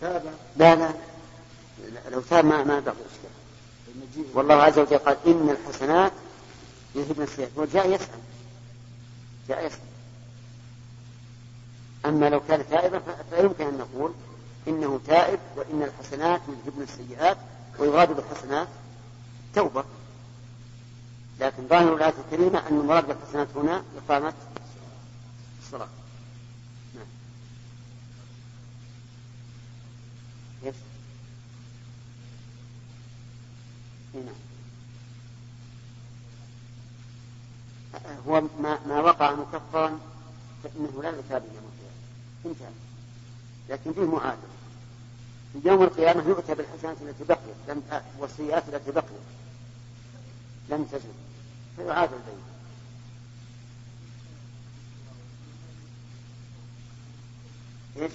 تاب لا لا. لو تاب ما ما بقي إشكال والله عز وجل قال إن الحسنات يذهبن السيئات. وجاء يسأل. جاء يسأل. أما لو كان تائبا فيمكن أن نقول إنه تائب وإن الحسنات يذهبن السيئات ويراد بالحسنات. توبة. لكن ظاهر الآية الكريمة أن المراد بالحسنات هنا إقامة الصلاة. نعم. هو ما, ما وقع مكفرا فإنه لا يثاب يوم القيامة. انتهى. لكن فيه معادلة. في يوم القيامة يؤتى بالحسنات التي بقيت. لم والسيئات التي بقيت. لم تزل فيعادل بينهم. إيش؟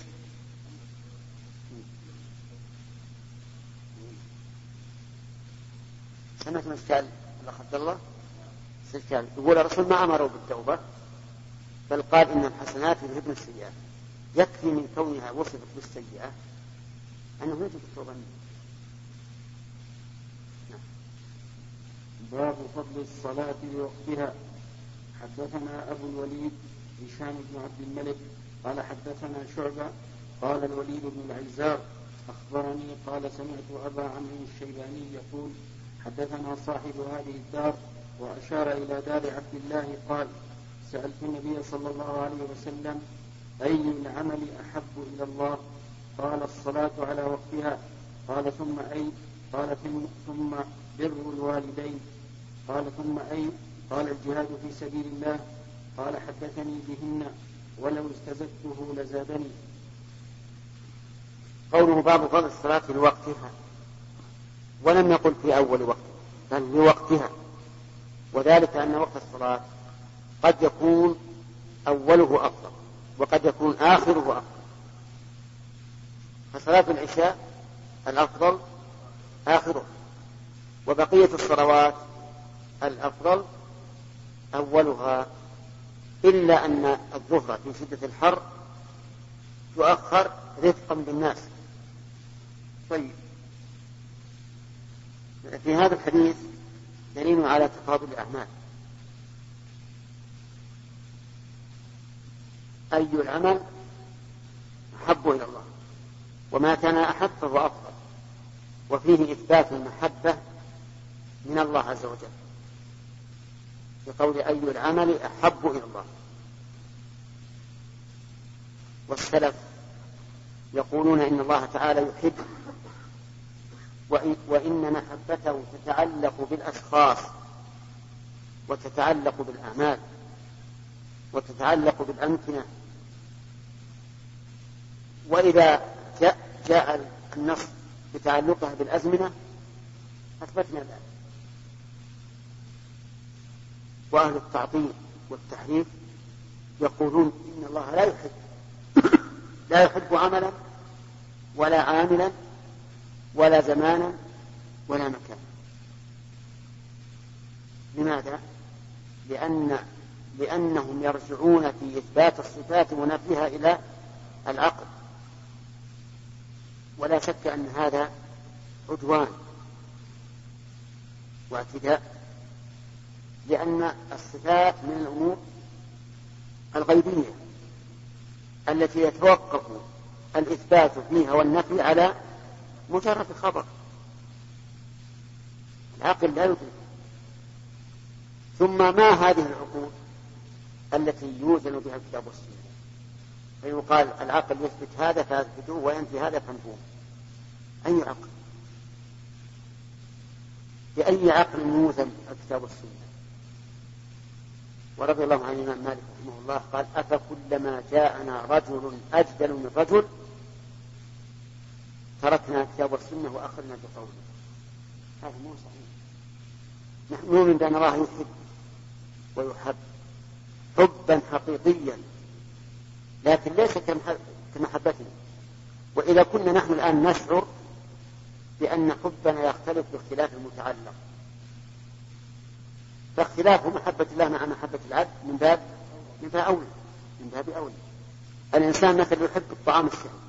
سمعت اشكال الاخ عبد الله؟ استشكال يقول الرسول ما أمروا بالتوبة بل قال إن الحسنات يذهبن السيئات. يكفي من كونها وصفت بالسيئة انه يجب التوبة منه. باب فضل الصلاة لوقتها. حدثنا أبو الوليد هشام بن عبد الملك قال حدثنا شعبة قال الوليد بن العزار أخبرني قال سمعت أبا عمرو الشيباني يقول حدثنا صاحب هذه الدار وأشار إلى دار عبد الله قال سألت النبي صلى الله عليه وسلم أي العمل أحب إلى الله؟ قال الصلاة على وقتها. قال ثم أي؟ قال ثم بر الوالدين. قال ثم أي؟ قال الجهاد في سبيل الله. قال حدثني بهن ولو استزدته لزادني. قوله باب فضل الصلاة لوقتها ولم يقل في أول وقت بل لوقتها. وذلك أن وقت الصلاة قد يكون أوله أفضل وقد يكون آخره أفضل. فصلاة العشاء الأفضل آخره وبقية الصلوات الأفضل أولها إلا أن الظهر في شدة الحر تؤخر رفقا بالناس طيب. في هذا الحديث دليل على تفاضل الأعمال. أي العمل أحب إلى الله وما كان أحب فهو أفضل وفيه إثبات المحبة من الله عز وجل. بقول أي العمل أحب إلى الله. والسلف يقولون إن الله تعالى يحب وإن, محبته تتعلق بالأشخاص وتتعلق بالأعمال وتتعلق بالأمكنة. وإذا جاء, جاء النص بتعلقها بالأزمنة أثبتنا ذلك. وأهل التعطيل والتحريف يقولون إن الله لا يحب لا يحب عملا ولا عاملا ولا زمانا ولا مكان لماذا؟ لأن لأنهم يرجعون في إثبات الصفات ونفيها إلى العقل ولا شك أن هذا عدوان واعتداء لأن الصفات من الأمور الغيبية التي يتوقف الإثبات فيها والنفي على مجرد خبر. العقل لا يدرك. ثم ما هذه العقول التي يوزن بها الكتاب والسنة؟ فيقال العقل يثبت هذا فاثبتوه وينفي هذا فانفوه أي عقل؟ بأي عقل يوزن الكتاب والسنة؟ ورضي الله عن الإمام مالك رحمه الله قال أفكلما جاءنا رجل أجدل من رجل تركنا الكتاب والسنة وأخذنا بقوله. هذا مو صحيح. نحن نؤمن بأن الله يحب ويحب حبا حقيقيا. لكن ليس كمحبتنا. وإذا كنا نحن الآن نشعر بأن حبنا يختلف باختلاف المتعلق. فاختلاف محبة الله مع محبة العبد من باب من باب أولى. من باب أولى. الإنسان مثلا يحب الطعام الشهي.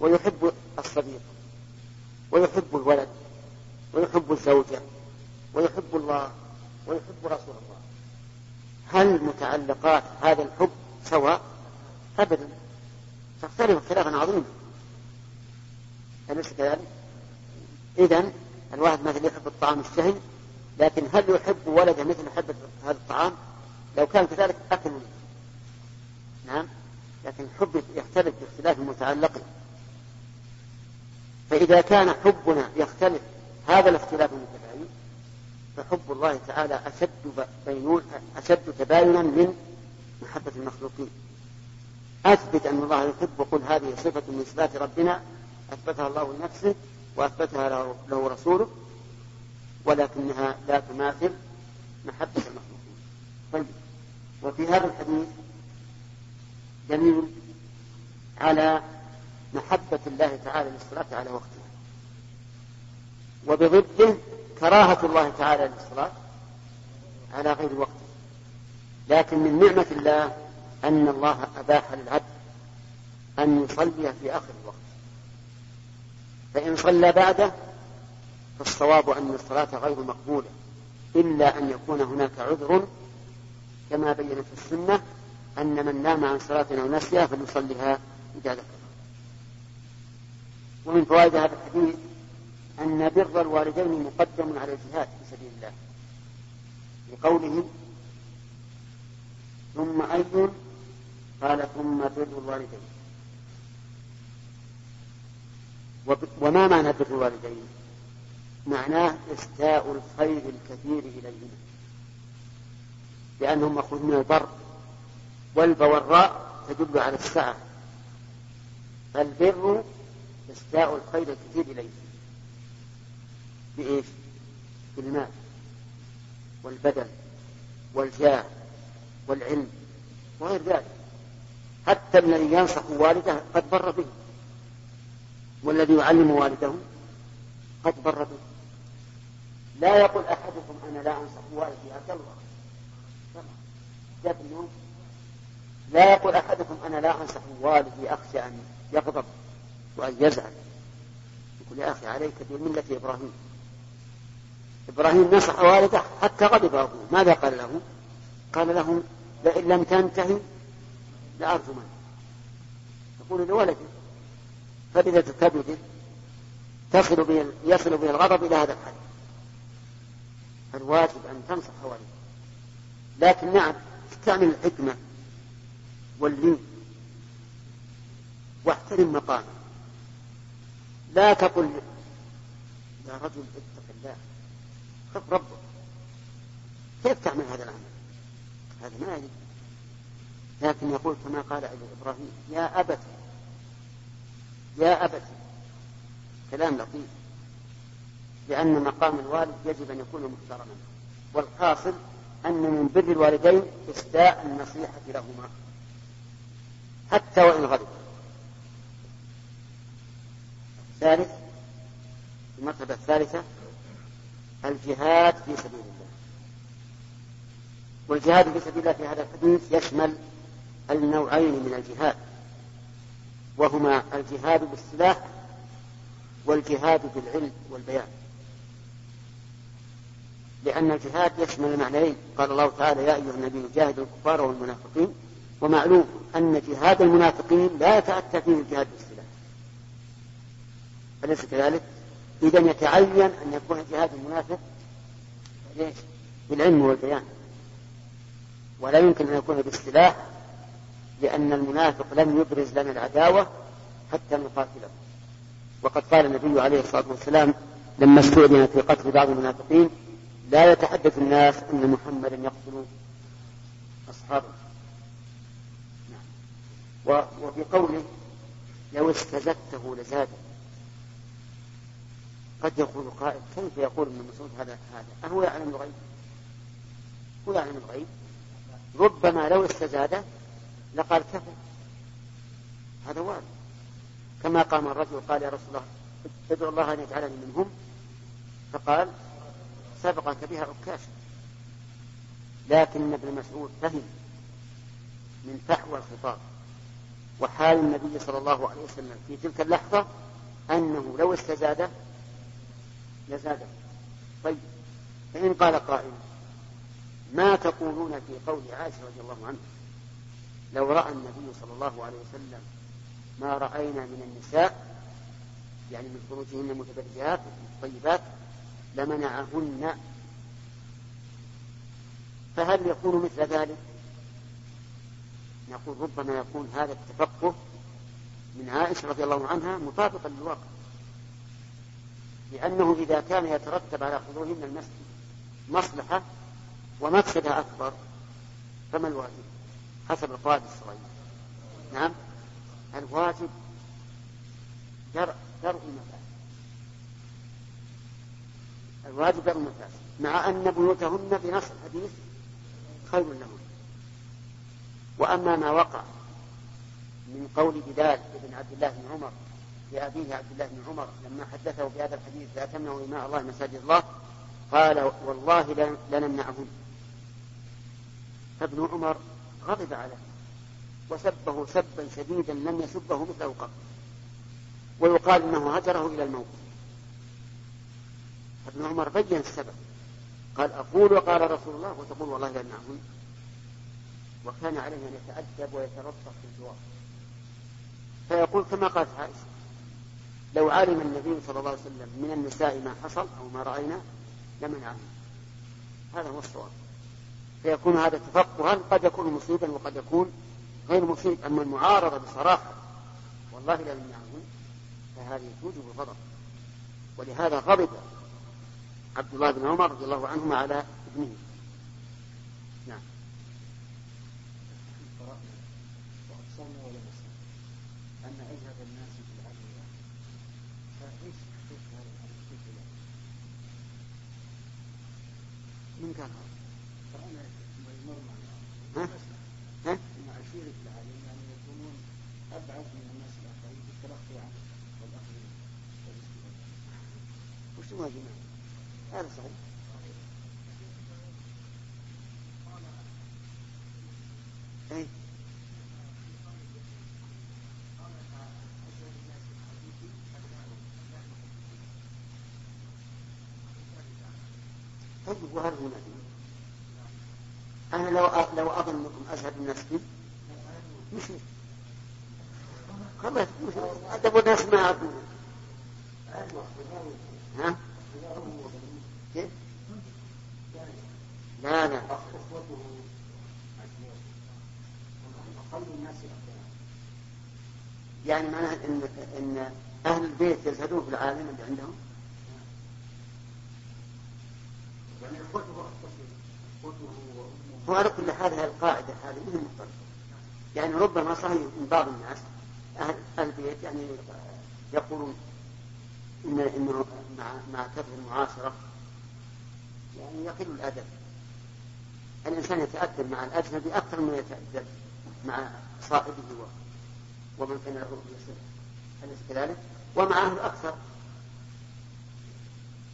ويحب الصديق ويحب الولد ويحب الزوجة ويحب الله ويحب رسول الله هل متعلقات هذا الحب سواء؟ أبدا تختلف اختلافا عظيما أليس كذلك؟ إذا الواحد مثلا يحب الطعام الشهي لكن هل يحب ولده مثل يحب هذا الطعام؟ لو كان كذلك أكل نعم لكن الحب يختلف باختلاف المتعلقين فإذا كان حبنا يختلف هذا الاختلاف المتباين فحب الله تعالى أشد بينون أشد تباينا من محبة المخلوقين. أثبت أن الله يحب وقل هذه صفة من صفات ربنا. أثبتها الله لنفسه وأثبتها له, له رسوله ولكنها لا تماثل محبة المخلوقين. طيب. وفي هذا الحديث دليل على محبة الله تعالى للصلاة على وقتها. وبضده كراهة الله تعالى للصلاة على غير وقته. لكن من نعمة الله أن الله أباح للعبد أن يصلي في آخر الوقت. فإن صلى بعده فالصواب أن الصلاة غير مقبولة إلا أن يكون هناك عذر كما بين في السنة أن من نام عن صلاة أو نسيها فليصليها إذا ذكر ومن فوائد هذا الحديث أن بر الوالدين مقدم على الجهاد في سبيل الله. لقوله ثم أي قال ثم بر الوالدين. وما معنى بر الوالدين؟ معناه إسداء الخير الكثير إليهما لأنهم مأخوذ من البر والبوراء تدل على السعة. فالبر إسداء الخير الكثير إليه. بإيش؟ بالمال والبدن والجاه والعلم وغير ذلك. حتى الذي ينصح والده قد بر به. والذي يعلم والده قد بر به. لا يقول أحدكم أنا لا أنصح والدي عبد الله. لا يقول أحدكم أنا لا أنصح والدي أخشى أن يغضب. وأن يزعل يقول يا أخي عليك بملة إبراهيم. إبراهيم نصح والده حتى غضب أبوه. ماذا قال له؟ قال له لئن لم تنتهي لأرجمنك يقول لولده فإذا كبده تصل به يصل به الغضب إلى هذا الحد. الواجب أن تنصح والدك لكن نعم استعمل الحكمة واللين واحترم مقامه لا تقل يا رجل اتق الله. خف ربك. كيف تعمل هذا العمل؟ هذا ما يجب لكن يقول كما قال إبراهيم يا أبت. يا أبت. كلام لطيف. لأن مقام الوالد يجب أن يكون محترما. والحاصل أن من بر الوالدين اسداء النصيحة لهما. حتى وإن غضب. الثالث المرتبة الثالثة الجهاد في سبيل الله. والجهاد في سبيل الله في هذا الحديث يشمل النوعين من الجهاد. وهما الجهاد بالسلاح والجهاد بالعلم والبيان. لأن الجهاد يشمل المعنيين قال الله تعالى يا أيها النبي جاهد الكفار والمنافقين. ومعلوم أن جهاد المنافقين لا يتأتى فيه الجهاد بالسلاح. أليس كذلك؟ إذا يتعين أن يكون جهاد المنافق بالعلم والبيان. ولا يمكن أن يكون بالسلاح لأن المنافق لم يبرز لنا العداوة حتى نقاتله. وقد قال النبي عليه الصلاة والسلام لما استؤذن في قتل بعض المنافقين لا يتحدث الناس أن محمدا يقتل أصحابه. نعم. وفي قوله لو استزدته لزاده قد يقول قائل كيف يقول ابن مسعود هذا هذا؟ أهو يعلم الغيب. هو يعلم الغيب. ربما لو استزاد لقال كفى. هذا وارد كما قام الرجل قال يا رسول الله ادعو الله أن يجعلني منهم. فقال سبقك بها عكاشا لكن ابن مسعود فهم من فحوى الخطاب. وحال النبي صلى الله عليه وسلم في تلك اللحظة أنه لو استزاد لزاده طيب فإن قال قائل ما تقولون في قول عائشة رضي الله عنها؟ لو رأى النبي صلى الله عليه وسلم ما رأينا من النساء يعني من خروجهن المتبرجات الطيبات لمنعهن. فهل يكون مثل ذلك؟ نقول ربما يكون هذا التفقه من عائشة رضي الله عنها مطابقا للواقع. لأنه إذا كان يترتب على حضورهن المسجد مصلحة ومفسدة أكبر فما الواجب؟ حسب القواعد الشرعية نعم؟ الواجب درء درء المفاسد. الواجب درء المفاسد مع أن بيوتهن بنص الحديث خير لهن. وأما ما وقع من قول بلال بن عبد الله بن عمر لأبيه عبد الله بن عمر لما حدثه بهذا الحديث لا تمنعوا إماء الله مساجد الله. قال والله لنمنعهن فابن عمر غضب عليه وسبه سبا شديدا لم يسبه مثله قط ويقال إنه هجره إلى الموت. ابن عمر بين السبب. قال أقول وقال رسول الله وتقول والله لنمنعهن وكان عليه أن يتأدب ويترفق في الجواب. فيقول كما قالت عائشة لو علم النبي صلى الله عليه وسلم من النساء ما حصل أو ما رأينا لمنعه هذا هو الصواب. فيكون هذا تفقها قد يكون مصيبا وقد يكون غير مصيب. أما المعارضة بصراحة والله لا يمنعه فهذه توجب الغضب. ولهذا غضب عبد الله بن عمر رضي الله عنهما على ابنه نعم أن أجهد الناس في العليا فإيش من قال فأنا ميمون ها؟ ها؟ أن عشيرة العالم يعني يكونون أبعد من الناس الآخرين في التلقي عنه والأخذ والاستفادة وش جمع هذا صحيح. أي طيب وهل هنا. أنا لو لو أظن أنكم أزهد الناس بي مشيت خلاص أدب الناس ما يعرفون ها؟ كيف؟ لا لا. يعني معناه ان إن أهل البيت يزهدون في العالم اللي عندهم؟ وعلى كل حال هذه القاعدة هذه مهم مضطرة. يعني ربما صحيح من بعض الناس أهل البيت يعني يقولون ان انه مع مع كثر المعاشره يعني يقل الأدب. الإنسان يتأدب مع الأجنبي أكثر مما يتأدب مع صاحبه ومن كان له أليس كذلك؟ ومع أهله أكثر.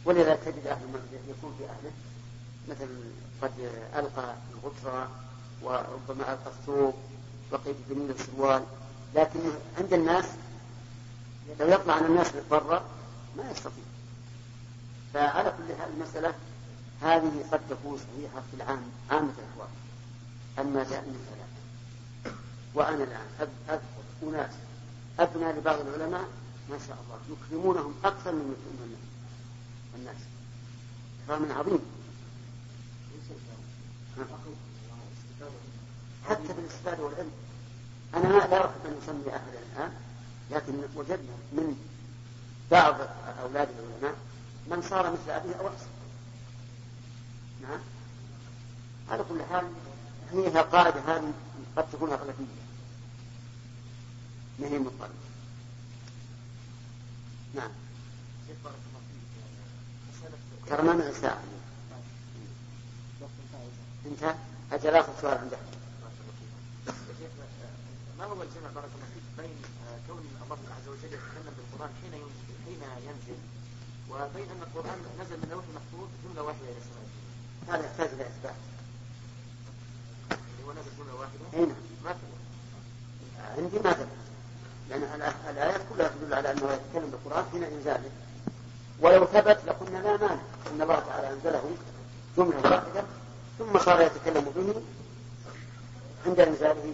ولذا تجد أهل المسجد يكون في أهله. مثل قد ألقى الغترة وربما ألقى الثوب وقيد الجميل السروال. لكن عند الناس لو يطلع على الناس برا ما يستطيع. فعلى كل حال المسألة هذه قد تكون صحيحة في العام عامة الأحوال. أما دائما فلا وأنا الآن أذ- أذكر أناس أبنى لبعض العلماء ما شاء الله يكرمونهم أكثر من يكرمون الناس إكراما عظيم. حتى بالاستفادة والعلم. أنا لا أحب أن أسمي أهل الآن لكن وجدنا من بعض أولاد العلماء من صار مثل أبيه أو أحسن نعم. على كل حال هي قاعدة هذه قد تكون أغلبية. ما هي مضطربة نعم. ترى ما معي ساعة. انت؟ أجل آخر سؤال عندك. ما هو الجمع بارك الله فيك بين آه، كون الله عز وجل يتكلم بالقرآن حين حين ينزل وبين أن القرآن نزل من لوح محفوظ جملة واحدة إلى السماء هذا يحتاج إلى إثبات. هو نزل جملة واحدة؟ أي نعم. ما في. عندي ما ثبت لأن الآيات كلها تدل على أنه يتكلم بالقرآن حين إنزاله ولو ثبت لقلنا لا مانع. أن الله تعالى أنزله جملة واحدة ثم صار يتكلم به عند إنزاله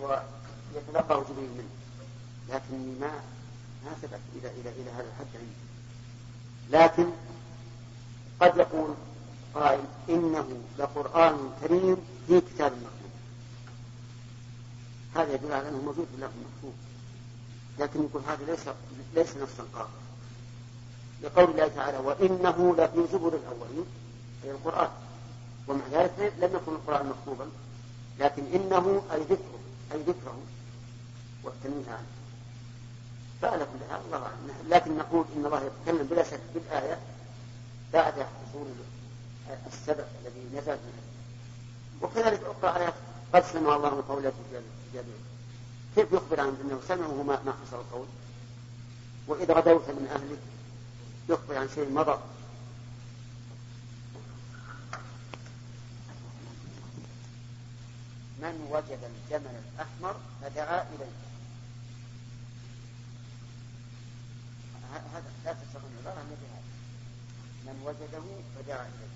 ويتلقاه جبريل منه. لكن ما ما ثبت إلى إلى إلى هذا الحد عندي لكن قد يقول قائل إنه لقرآن كريم في كتاب مكتوب. هذا يدل على أنه موجود في اللوح المحفوظ لكن يقول هذا ليس ليس نصا قاطع لقول الله تعالى وإنه لفي زبر الأولين أي القرآن. ومع ذلك لم يكن القرآن مكتوبا لكن إنه أي ذكره أي ذكره. والتنويه عنه فعلى كل حال الله أعلم. لكن نقول إن الله يتكلم بلا شك بالآية بعد حصول السبب الذي نزل منه. وكذلك أخرى آيات قد سمع الله قوله جابر كيف يخبر عن أنه سمعه ما, حصل القول؟ وإذا غدوت من أهلك يخبر عن شيء مضى من وجد الجمل الأحمر فدعا إليه هذا لا تستطيع العبارة إلا بهذا من وجده فدعا إليه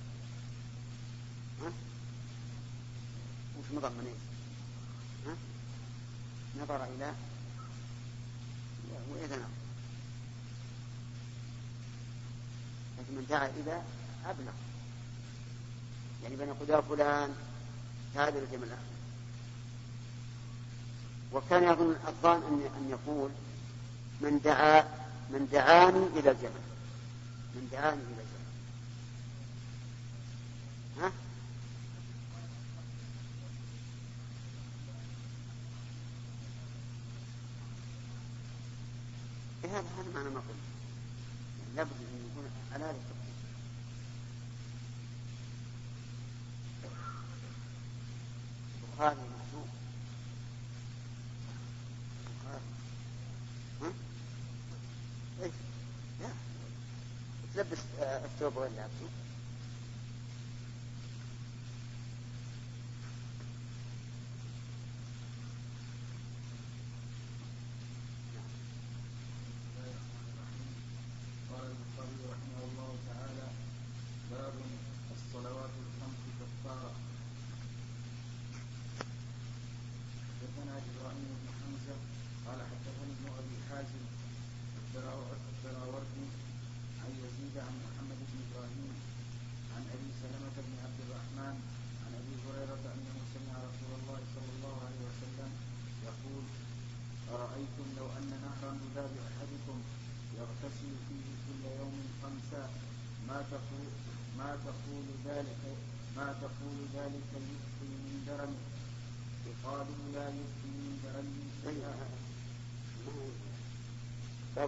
ها؟ وش إيش؟ ها؟ نظر إلى وإذا نظر لكن من دعا إلى أبلغ. يعني بين يقول فلان هذا الجمل وكان يظن الظان أن أن يقول من دعا من دعاني إلى الجمل من دعاني إلى الجمل ها؟ هذا هذا معنى ما قلت هذا البخاري محسوب البخاري ها؟ إيش؟ لا تلبس الثوب وين لابسه؟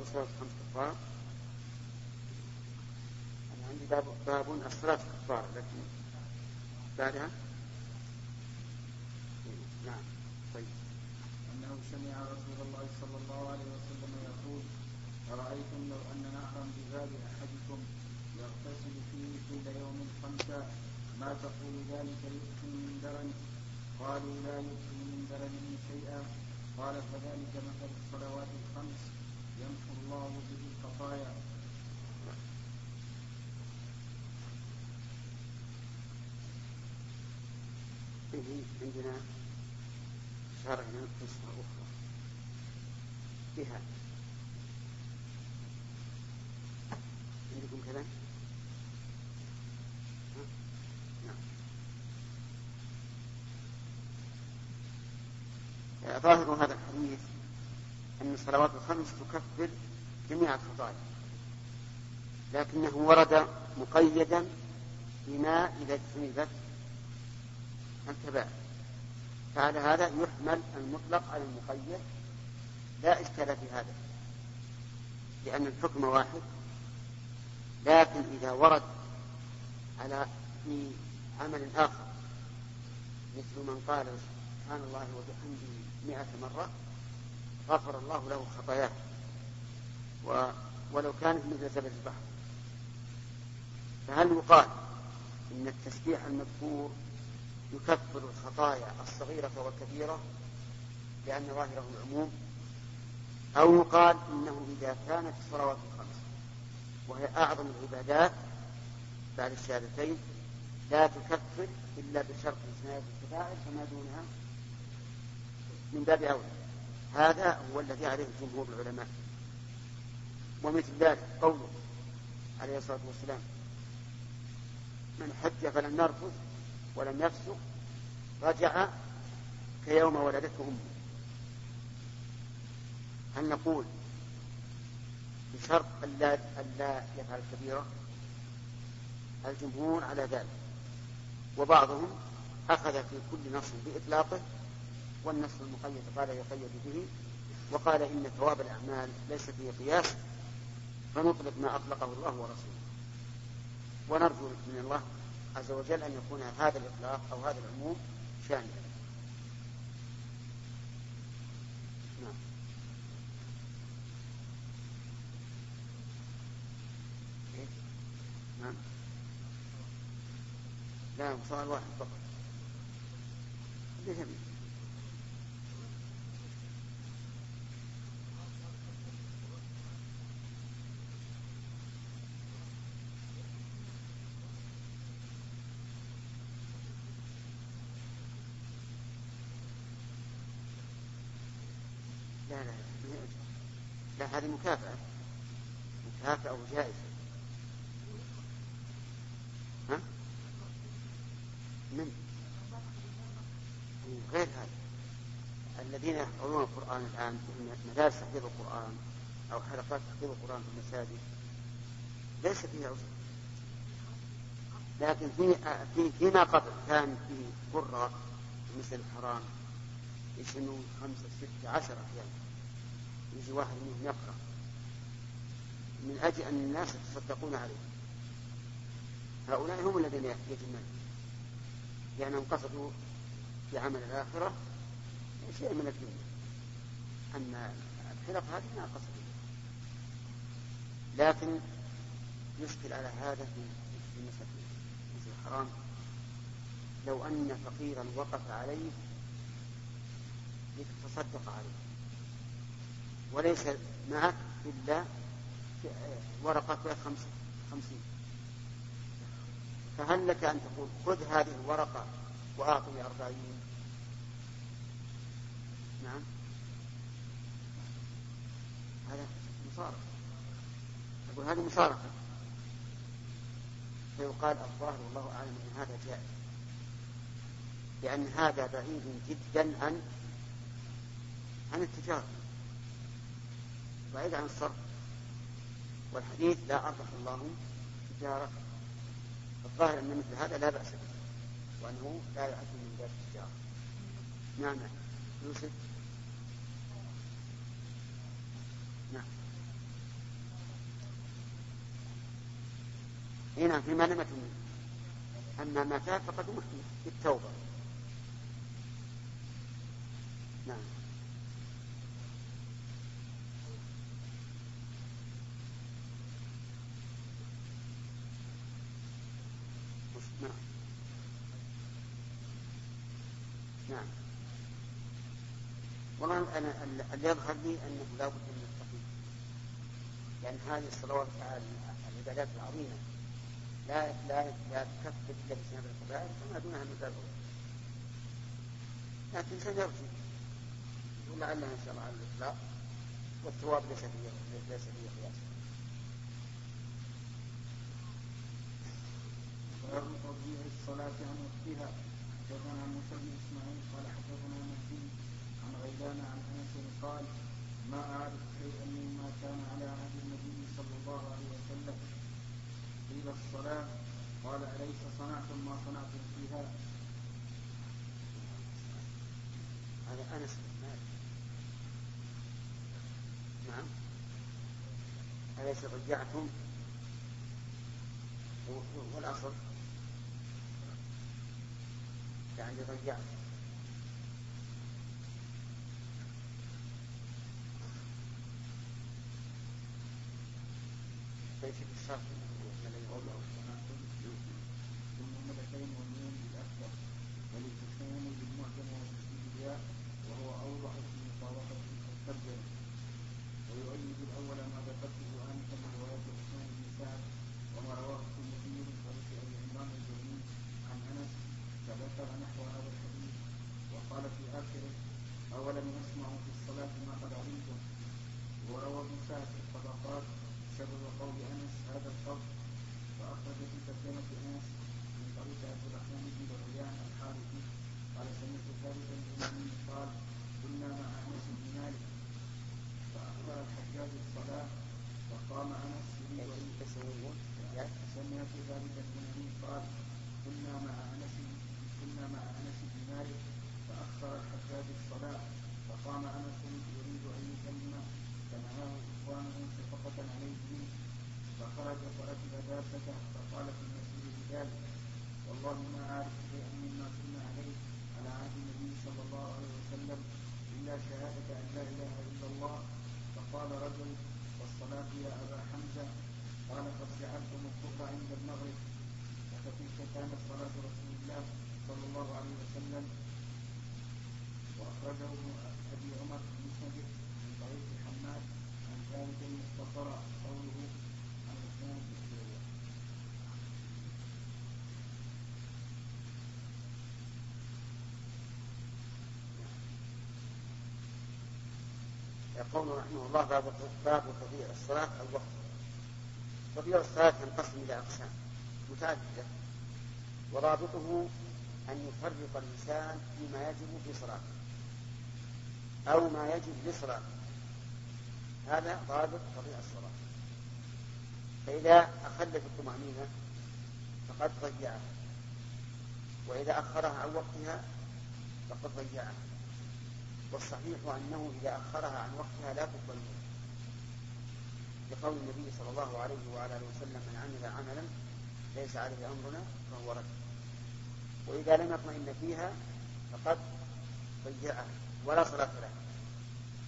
باب صلاة خمس كفار أنا عندي باب باب الصلاة كفار لكن بعدها نعم طيب أنه سمع رسول الله صلى الله عليه وسلم يقول أرأيتم لو أن نهرا بباب أحدكم يغتسل فيه كل يوم خمسا ما تقول ذلك يؤتي من درن قالوا لا يؤتي من درنه شيئا قال فذلك مثل الصلوات الخمس؟ يمحو الله به الخطايا. عندنا شرع قصة أخرى. بها. عندكم كذا؟ نعم. ظاهر هذا الحديث؟ أن الصلوات الخمس تكفر جميع الخطايا لكنه ورد مقيدا بما إذا اجتنبت الكبائر. فعلى هذا يحمل المطلق على المقيد لا إشكال في هذا لأن الحكم واحد. لكن إذا ورد على في عمل آخر مثل من قال سبحان الله وبحمده مئة مرة غفر الله له خطاياه. و ولو كانت مثل زبد البحر. فهل يقال إن التسبيح المذكور يكفر الخطايا الصغيرة والكبيرة لأن ظاهره العموم أو يقال إنه إذا كانت الصلوات الخمس وهي أعظم العبادات بعد الشهادتين لا تكفر إلا بشرط اجتناب الكبائر فما دونها من باب أولى. هذا هو الذي عليه جمهور العلماء. ومثل ذلك قوله عليه الصلاة والسلام من حج فلم يرفث ولم يفسق رجع كيوم ولدته أمه. هل نقول بشرط ألا ألا يفعل كبيرة؟ الجمهور على ذلك. وبعضهم أخذ في كل نص بإطلاقه والنص المقيد قال يقيد به وقال إن ثواب الأعمال ليس فيه قياس فنطلق ما أطلقه الله ورسوله. ونرجو من الله عز وجل أن يكون هذا الإطلاق أو هذا العموم شاملا. نعم؟ نعم. لا سؤال واحد فقط ليش لا لا لا لا هذه مكافأة. مكافأة وجائزة. ها؟ من؟ غير هذا. الذين يحفظون القرآن الآن في مدارس تحفيظ القرآن أو حلقات تحفيظ القرآن في المساجد ليس فيها عذر. لكن في في فيما قبل كان في قراء مثل الحرام يسنون خمسة ستة عشر أحيانا. يجي واحد منهم يقرأ من أجل أن الناس يتصدقون عليه. هؤلاء هم الذين يجنون لأنهم قصدوا بعمل الآخرة شيء من الدنيا. أما الحلق هذه ما قصدوا. لكن يشكل على هذا في مثل الحرام. لو أن فقيرا وقف عليه لتتصدق عليه. وليس معك إلا ورقة خمسين خمسين. فهل لك أن تقول خذ هذه الورقة وأعطني أربعين؟ نعم. هذا مصارفة أقول هذه مصارفة. فيقال الظاهر والله أعلم أن هذا جائز. لأن هذا بعيد جدا عن عن التجارة. بعيد عن الصرف. والحديث لا أربح الله تجارة الظاهر أن مثل هذا لا بأس به وأنه لا يعد من باب التجارة. نعم. يوسف؟ نعم. اي نعم فيما لم اما ما فات فقد بالتوبة. نعم. نعم. نعم. والله أنا اللي يظهر لي أنه لا بد من التقييد لأن هذه الصلوات العبادات العظيمة. لا لا لا تكفر إلا بسبب الكبائر فما دونها من باب لكن سنرجو ولعلها إن شاء الله على الإطلاق. والثواب ليس فيه ليس فيه قياس باب تضييع الصلاة عن وقتها حدثنا موسى بن اسماعيل قال حدثنا مهدي عن غيلان عن انس قال ما اعرف شيئا مما كان على عهد النبي صلى الله عليه وسلم قيل الصلاة قال أليس صنعتم ما صنعتم فيها هذا انس بن نعم أليس ضيعتم والأصل ليس بالشرط ثم والتسليم بالياء وهو أوضح في مطابقة الترجمة ويؤيد الأول ما ذكرته آنفا من رواية عثمان بن سعد وما رواه الترمذي من طريق أبي عمران الجويني عن أنس فذكر نحو هذا الحديث وقال في آخره أولم يسمعوا في الصلاة ما قد علمتم وروى ابن سعد في الطبقات سبب قول أنس هذا الفضل وأخرج في ترجمة أنس من طريق عبد الرحمن بن العيان الحارثي قال سمعت ثابتا الإمامي قال كنا مع أنس بن مالك فأخبر الحجاج الصلاة فقام أنس يريد أن سمعت ثابتا الإمامي قال كنا مع أنس كنا مع أنس بن مالك فأخر الحجاج الصلاة فقام أنس يريد أن يسلم فنهاه إخوانه شفقة عليه منه فخرج فركب دابته فقال في المسجد بذلك والله ما أعرف شيئا مما كنا عليه على عهد النبي صلى الله عليه وسلم إلا شهادة أن لا إله إلا الله فقال رجل والصلاة يا أبا حمزة قال قد جعلتم الظهر عند المغرب فتلك كانت صلاة رسول الله صلى الله عليه وسلم وأخرجه ابن أبي عمر في مسنده من طريق حماد عن ثابت مختصرا قوله عن عثمان بن يقول رحمه الله باب باب تضييع الصلاة الوقت. تضييع الصلاة تنقسم إلى أقسام. متعددة. ورابطه أن يفرق الإنسان فيما يجب في صلاته. أو ما يجب لصلاته. هذا ضابط تضييع الصلاة. فإذا أخل بالطمأنينة فقد ضيعها. وإذا أخرها عن وقتها فقد ضيعها. والصحيح أنه إذا أخرها عن وقتها لا تقبل لقول النبي صلى الله عليه وعلى آله وسلم من عمل عملا ليس عليه أمرنا فهو رد. وإذا لم يطمئن فيها فقد ضيعها ولا صلاة له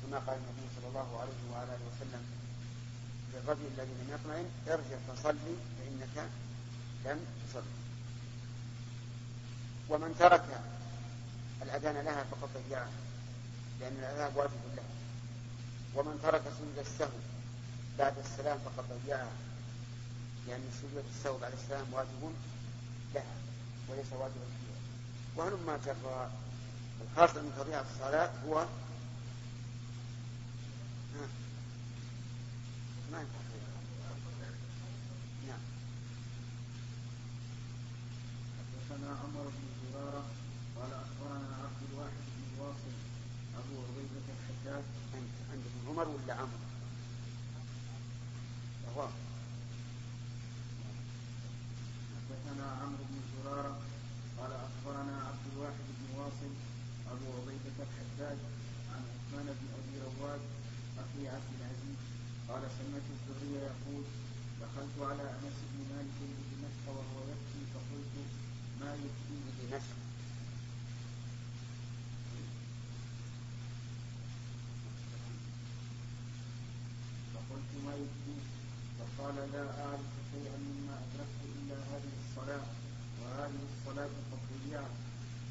كما قال النبي صلى الله عليه وعلى آله وسلم للرجل الذي لم يطمئن ارجع فصلي فإنك لم تصلي. ومن ترك الأذان لها فقد ضيعها. لأن العذاب واجب له. ومن ترك سجود السهو بعد السلام فقد ضيعها لأن سجود السهو بعد السلام واجب لها وليس واجبا فيها وهلما جرى الحاصل من تضييع الصلاة هو ما نعم. حدثنا عمر بن زرارة قال أخبرنا عبد الواحد بن واصل أبو عبيدة الحجاج أنت عندكم عمر ولا عمرو؟ هو حدثنا عمرو بن زرارة قال أخبرنا عبد الواحد بن واصل أبو عبيدة الحجاج عن عثمان بن أبي رواد أخي عبد العزيز قال سمعت الزهري يقول دخلت على أنس بن مالك بدمشق وهو يبكي فقلت ما يبكي بدمشق فقلت ما يبكيك فقال لا أعرف شيئا مما أدركت إلا هذه الصلاة وهذه الصلاة قد ضيعت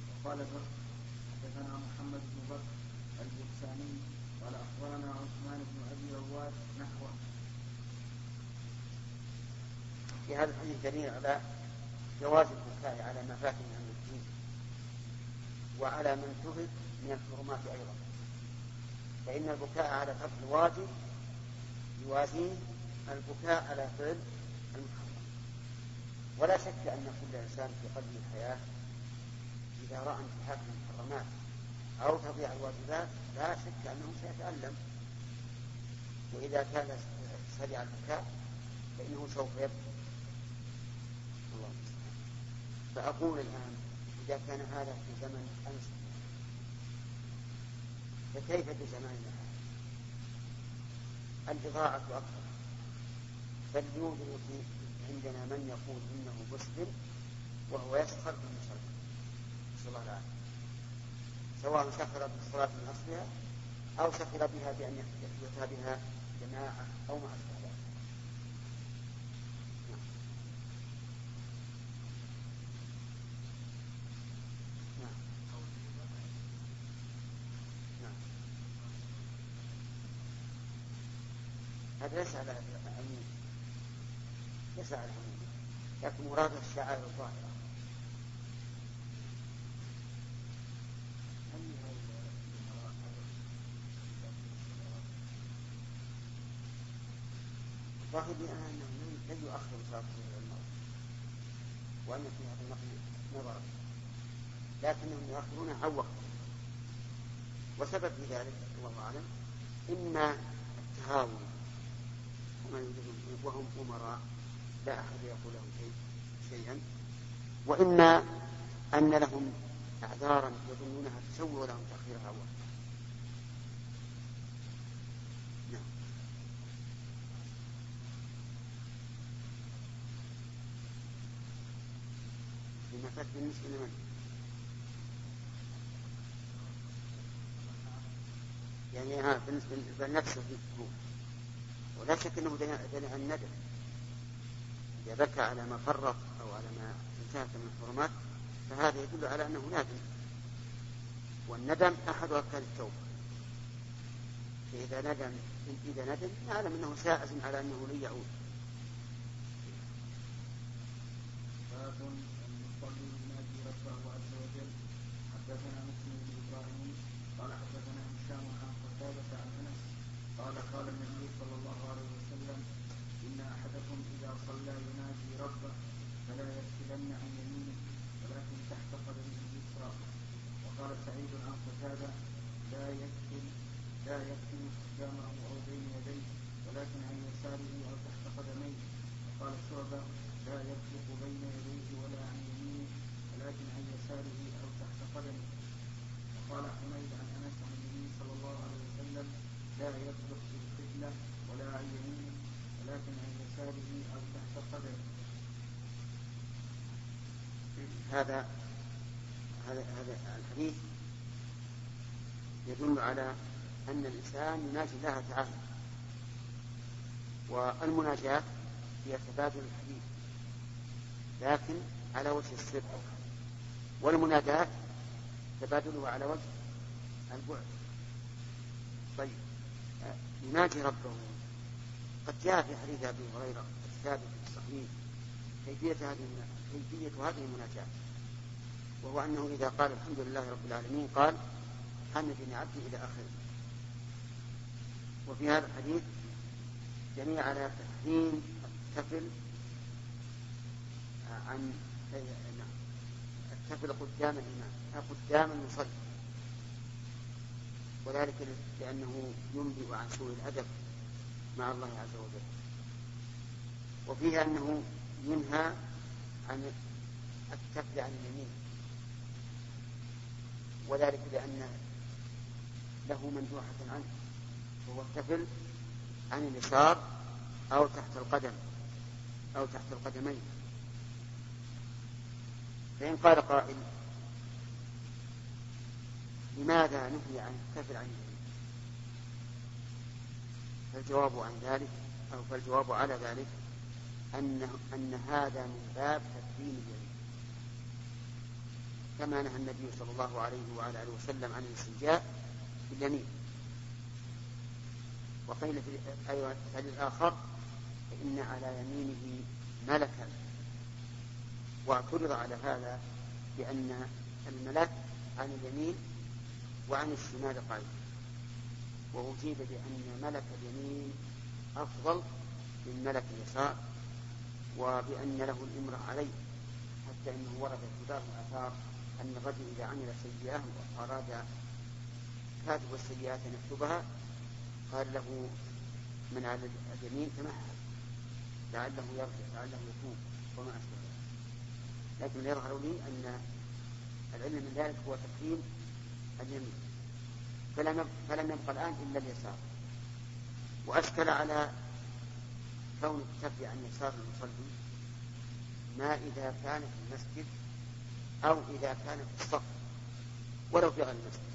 وقال بكر حدثنا محمد بن بكر البكساني قال أخبرنا عثمان بن أبي رواد نحوه. في هذا الحديث دليل على جواز البكاء على ما فات من الدين وعلى من ترك من الحرمات أيضا. فإن البكاء على ترك الواجب يوازيه البكاء على فعل المحرم. ولا شك أن كل إنسان في قلبه الحياة إذا رأى انتهاك المحرمات أو تضيع الواجبات لا شك أنه سيتألم. وإذا كان سريع البكاء فإنه سوف يبكي. فأقول الآن إذا كان هذا في زمن أمس فكيف في زماننا هذا؟ البضاعة أكثر بل يوجد عندنا من يقول إنه مسلم وهو يسخر بالمسلم نسأل الله العافية. سواء سخر بالصلاة من أصلها أو سخر بها بأن يحدث بها جماعة أو ما أشبه ذلك هذا ليس على العموم. ليس على العموم. لكن مراد الشعائر الظاهرة. الظاهر أنه لن يؤخر صلاة المرأة وأن في هذا النقل نظرا لكنهم يؤخرون عن وقته وسبب ذلك الله أعلم إما التهاون وما يريدون وهم أمراء لا أحد يقول لهم شيء شيئا. وإما أن لهم أعذارا يظنونها تسوغ لهم تأخيرها أولا نعم. بالنسبة لمن؟ يعني ها بالنسبة لنفسه. ولا شك أنه دليل عن الندم. إذا بكى على ما فرط أو على ما انتهك من الحرمات فهذا يدل على أنه نادم والندم أحد أركان التوبة. فإذا ندم إذا ندم نعلم أنه سائز على أنه لن يعود باب المصلي ينادي ربه عز وجل حدثنا مسلم بن إبراهيم قال حدثنا هشام عن قتادة عن انس قال قال النبي صلى الله عليه وسلم ان احدكم اذا صلى ينادي ربه فلا يكتبن عن يمينه ولكن تحت قدمه اليسرى وقال قتادة لا يكتب لا يكتب قدامه أو بين يديه ولكن عن يساره أو تحت قدميه. وقال شعبة لا يطلق بين يديه ولا عن يمينه ولكن عن يساره أو تحت قدمه وقال حميد عن أنس عن النبي صلى الله عليه وسلم لا يطلق في القبله ولا عن يمينه ولكن عن يساره أو تحت قدمه هذا هذا هذا الحديث. يدل على أن الإنسان يناجي الله تعالى. والمناجاة هي تبادل الحديث لكن على وجه السر. والمناداة تبادله على وجه البعد. طيب يناجي ربه. قد جاء في حديث أبي هريرة الثابت الصحيح كيفية هذه كيفية هذه المناجاة. وهو أنه إذا قال الحمد لله رب العالمين قال حمدني عبدي إلى آخره. وفي هذا الحديث جميع على تحريم التفل عن التفل قدام الإمام قدام المصلي. وذلك لأنه ينبئ عن سوء الأدب مع الله عز وجل. وفيه أنه ينهى عن التفل عن اليمين. وذلك لأن له مندوحة عنه وهو التفل عن اليسار أو تحت القدم أو تحت القدمين. فإن قال قائل لماذا نهي عن الكفر عن اليمين فالجواب عن ذلك أو فالجواب على ذلك أن أن هذا من باب تكريم اليمين كما نهى النبي صلى الله عليه وعلى آله وسلم عن الاستنجاء باليمين. وقيل في أيوة الحديث الآخر فإن على يمينه ملكا. واعترض على هذا بأن الملك عن اليمين وعن الشمال قائد وأجيب بأن ملك اليمين أفضل من ملك اليسار وبأن له الإمرة عليه حتى أنه ورد في بعض الآثار أن الرجل إذا عمل سيئة وأراد كاتب السيئات أن يكتبها قال له من على اليمين تمهل لعله يرجع لعله يتوب وما أشبه لكن يظهر لي أن العلم من ذلك هو تكريم اليمين. فلم فلم يبقى الآن إلا اليسار. وأشكل على كون التفي عن يسار المصلي ما إذا كان في المسجد أو إذا كان في الصف ولو في غير المسجد.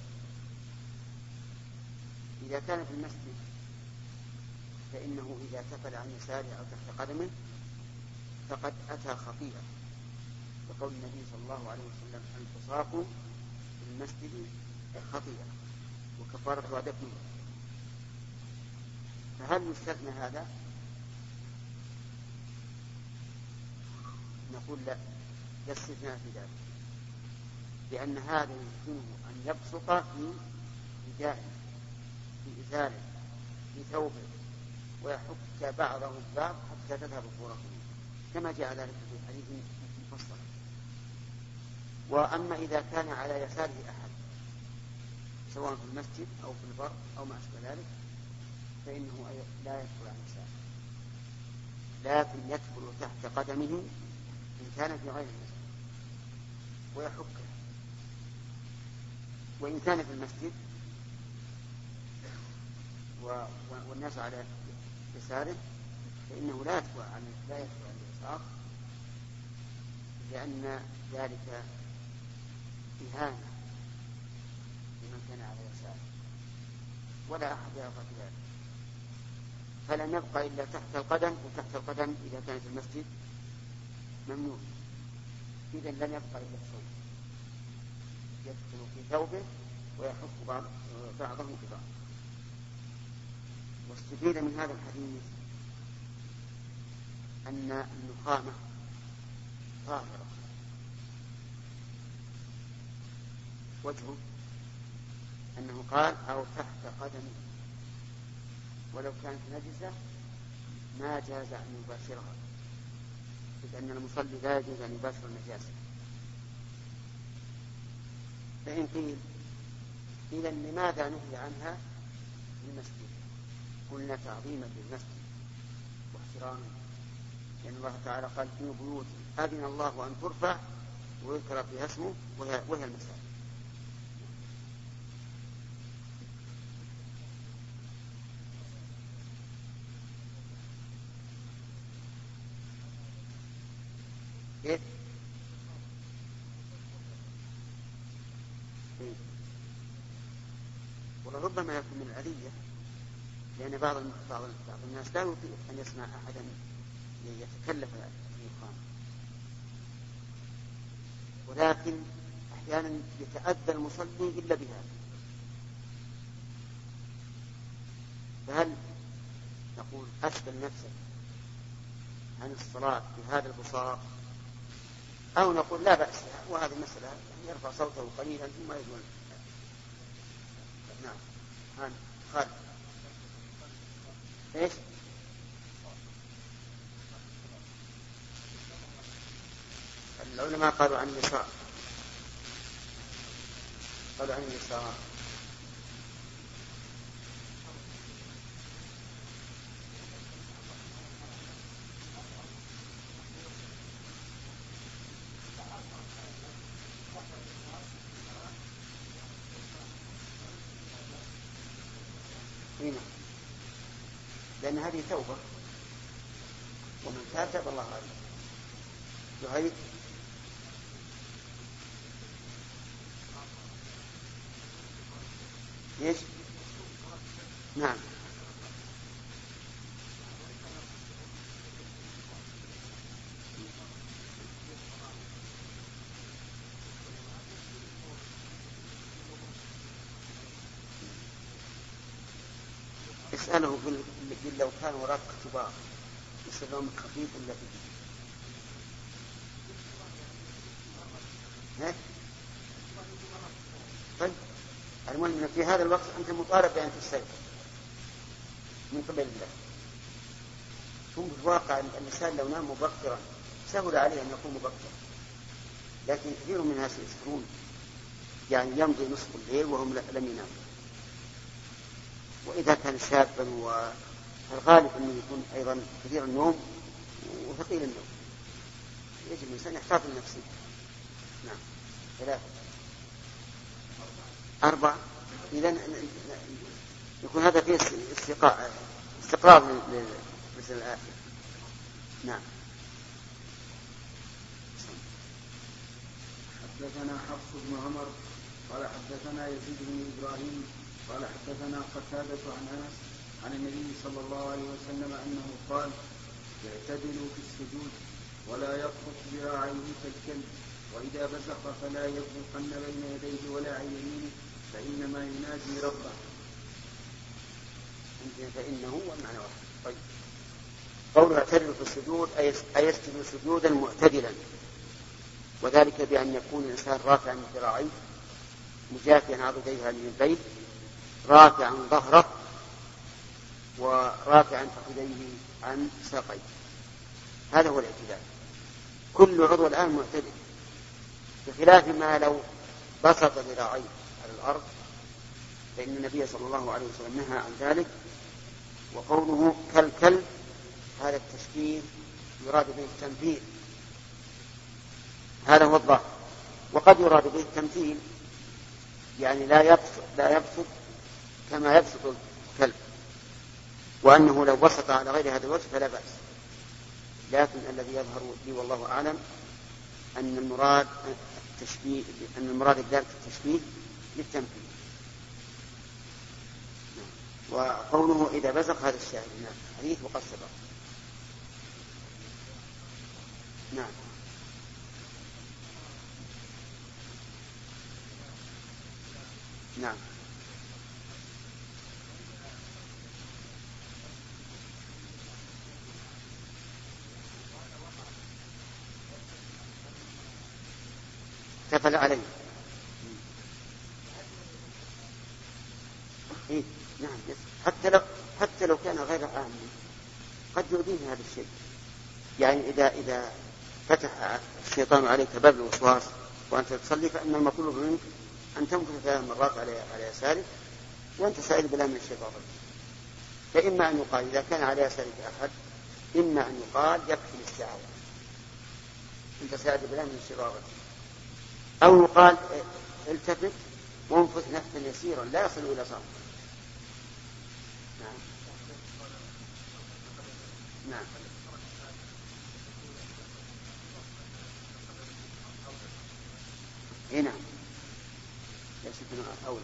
إذا كان في المسجد فإنه إذا تفل عن يساره أو تحت قدمه فقد أتى خطيئة وقول النبي صلى الله عليه وسلم الفساق في المسجد خطيئة وكفارتها دفنه فهل يستثنى هذا؟ نقول لا لا استثناء في ذلك لأن هذا يمكنه أن يبسط في ردائه في إزاره في ثوبه ويحك بعضه البعض حتى تذهب الصورة كما جاء ذلك في الحديث مفصلا وأما إذا كان على يساره أحد سواء في المسجد أو في البر أو ما أشبه ذلك فإنه لا يدخل عن يساره. لكن يدخل تحت قدمه إن كان في غير المسجد ويحكه. وإن كان في المسجد والناس على يساره فإنه لا يدخل عن لا يدخل عن اليسار لأن ذلك إهانة لمن كان على يساره ولا أحد يرضى بذلك. فلم يبقى إلا تحت القدم وتحت القدم إذا كان في المسجد ممنوع. إذا لم يبقى إلا الثوب يدخل في ثوبه ويحك بعضه ببعض. واستفيد من هذا الحديث أن النخامة طاهرة. وجهه أنه قال أو تحت قدمه. ولو كانت نجسة ما جاز أن يباشرها. إذ أن المصلي لا يجوز أن يباشر النجاسة. فإن قيل إذا لماذا نهي عنها؟ في المسجد قلنا تعظيما للمسجد واحتراما لأن الله تعالى قال في بيوت أذن الله أن ترفع ويذكر فيها اسمه وهي, وهي المساجد كيف؟ إيه؟ وربما يكون من الأذية لأن بعض بعض بعض الناس لا يطيق أن يسمع أحدا يتكلف الإقامة. ولكن أحيانا يتأذى المصلي إلا بهذا. فهل نقول أشغل نفسك عن الصلاة بهذا البصاق؟ أو نقول لا بأس وهذه المسألة يرفع صوته قليلا ثم يدون نعم. خالد. إيش؟ العلماء قالوا عن النساء قالوا عن النساء هنا لأن هذه توبة. ومن تاب تاب الله عليه. زهير إيش؟ نعم. اسأله قل لو كان وراك اختبار يصير خفيف ولا ثقيل؟ طيب المهم في هذا الوقت أنت مطالب بأن تستيقظ. من قبل الله. ثم في الواقع الإنسان لو نام مبكرا سهل عليه أن يقوم مبكرا. لكن كثير من الناس يسهرون يعني يمضي نصف الليل وهم لم يناموا. وإذا كان شابا والغالب أنه يكون أيضا كثير النوم وثقيل النوم. يجب الإنسان يحتاط لنفسه. نعم. ثلاثة. أربعة. إذا يكون هذا فيه استقراء استقرار للمسألة الآخرة. نعم. حدثنا حفص بن عمر قال حدثنا يزيد بن إبراهيم قال حدثنا قتادة عن أنس عن النبي صلى الله عليه وسلم أنه قال اعتدلوا في السجود ولا يبسط ذراعيه كالكلب وإذا بزق فلا يبزقن بين يديه ولا عن يمينه فإنما ينادي ربه. فإنه والمعنى واحد. طيب. قوله اعتدل في السجود أي يسجد سجودا معتدلا. وذلك بأن يكون الإنسان رافعا ذراعيه مجافيا عضديه البيت رافعا ظهره ورافعا فخذيه عن ساقيه. هذا هو الاعتدال. كل عضو الآن معتدل بخلاف ما لو بسط ذراعيه على الأرض فإن النبي صلى الله عليه وسلم نهى عن ذلك وقوله كالكلب هذا التشبيه يراد به التمثيل. هذا هو الظاهر. وقد يراد به التمثيل يعني لا يبسط لا يبسط كما يبسط الكلب. وأنه لو بسط على غير هذا الوجه فلا بأس. لكن الذي يظهر لي والله أعلم أن المراد التشبيه أن المراد في التشبيه للتمثيل وقوله إذا بزق هذا الشاهد نعم حديث وقد سبق. نعم. نعم. تفل عليه إيه؟ نعم حتى لو حتى لو كان غير عام قد يؤذيه هذا الشيء. يعني إذا إذا فتح الشيطان عليك باب الوسواس وأنت تصلي فإن المطلوب منك أن تمكث ثلاث مرات على على يسارك وأنت سائل بالله من الشيطان فإما أن يقال إذا كان على يسارك أحد إما أن يقال يكفي الاستعاذة أنت سائل بالله من الشيطان أو يقال التفت وانفث نفسا يسيرا لا يصل إلى صوت نعم. نعم. اي نعم. شك أولى.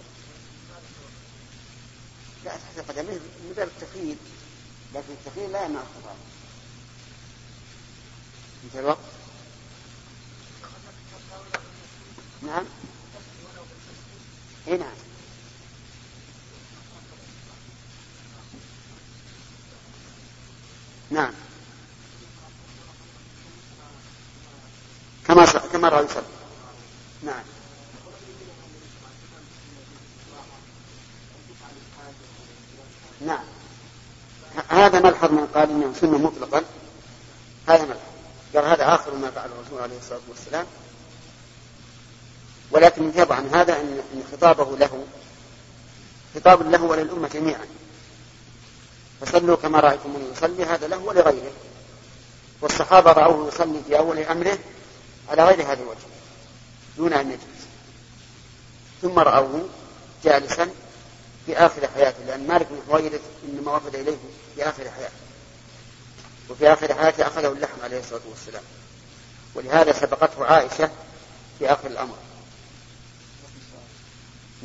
لا تحت قدميه من باب التخييل. لكن التخييل لا يمنع الخطا انتهى الوقت. نعم. اي نعم. نعم. كما كما رأى يصلي. نعم. نعم. هذا ملحظ من قال إنه سنة مطلقا. هذا ملحظ قال هذا آخر ما فعله الرسول عليه الصلاة والسلام ولكن طبعا هذا ان خطابه له خطاب له وللأمة جميعا. فصلوا كما رايتموني يصلي هذا له ولغيره. والصحابة رأوه يصلي في أول أمره على غير هذا الوجه دون أن يجلس. ثم رأوه جالسا في آخر حياته لأن مالك بن حويرث إنما وفد إليه في آخر حياته. وفي آخر حياته أخذه اللحم عليه الصلاة والسلام. ولهذا سبقته عائشة في آخر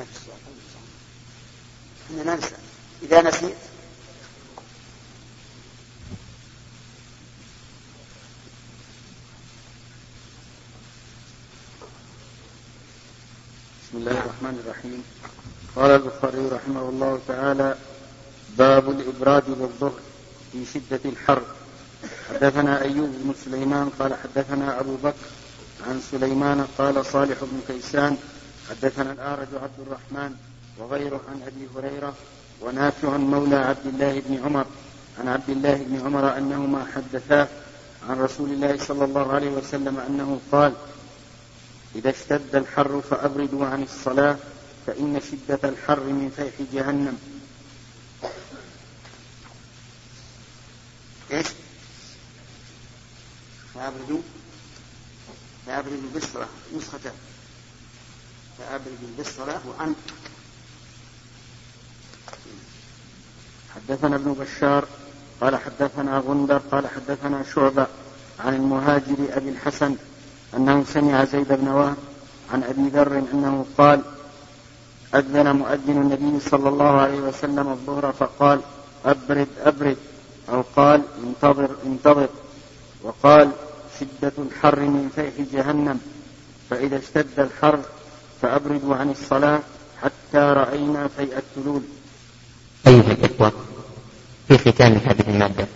السؤال إحنا ننسى. إذا نسيت. بسم الله الرحمن الرحيم. قال البخاري رحمه الله تعالى باب الإبراد بالظهر في شدة الحر. حدثنا أيوب بن سليمان قال حدثنا أبو بكر عن سليمان قال صالح بن كيسان حدثنا الأعرج عبد الرحمن وغيره عن أبي هريرة ونافع مولى عبد الله بن عمر عن عبد الله بن عمر أنهما حدثاه عن رسول الله صلى الله عليه وسلم أنه قال إذا اشتد الحر فأبردوا عن الصلاة فإن شدة الحر من فيح جهنم إيش؟ فأبردوا فأبردوا بالصلاة نسختان فأبردوا بالصلاة وعن حدثنا ابن بشار قال حدثنا غندر قال حدثنا شعبة عن المهاجر أبي الحسن أنه سمع زيد بن وهب عن أبي ذر أنه قال أذن مؤذن النبي صلى الله عليه وسلم الظهر فقال أبرد أبرد. أو قال انتظر انتظر. وقال شدة الحر من فيح جهنم. فإذا اشتد الحر فأبردوا عن الصلاة حتى رأينا فيء التلول. أيها الإخوة في ختام هذه المادة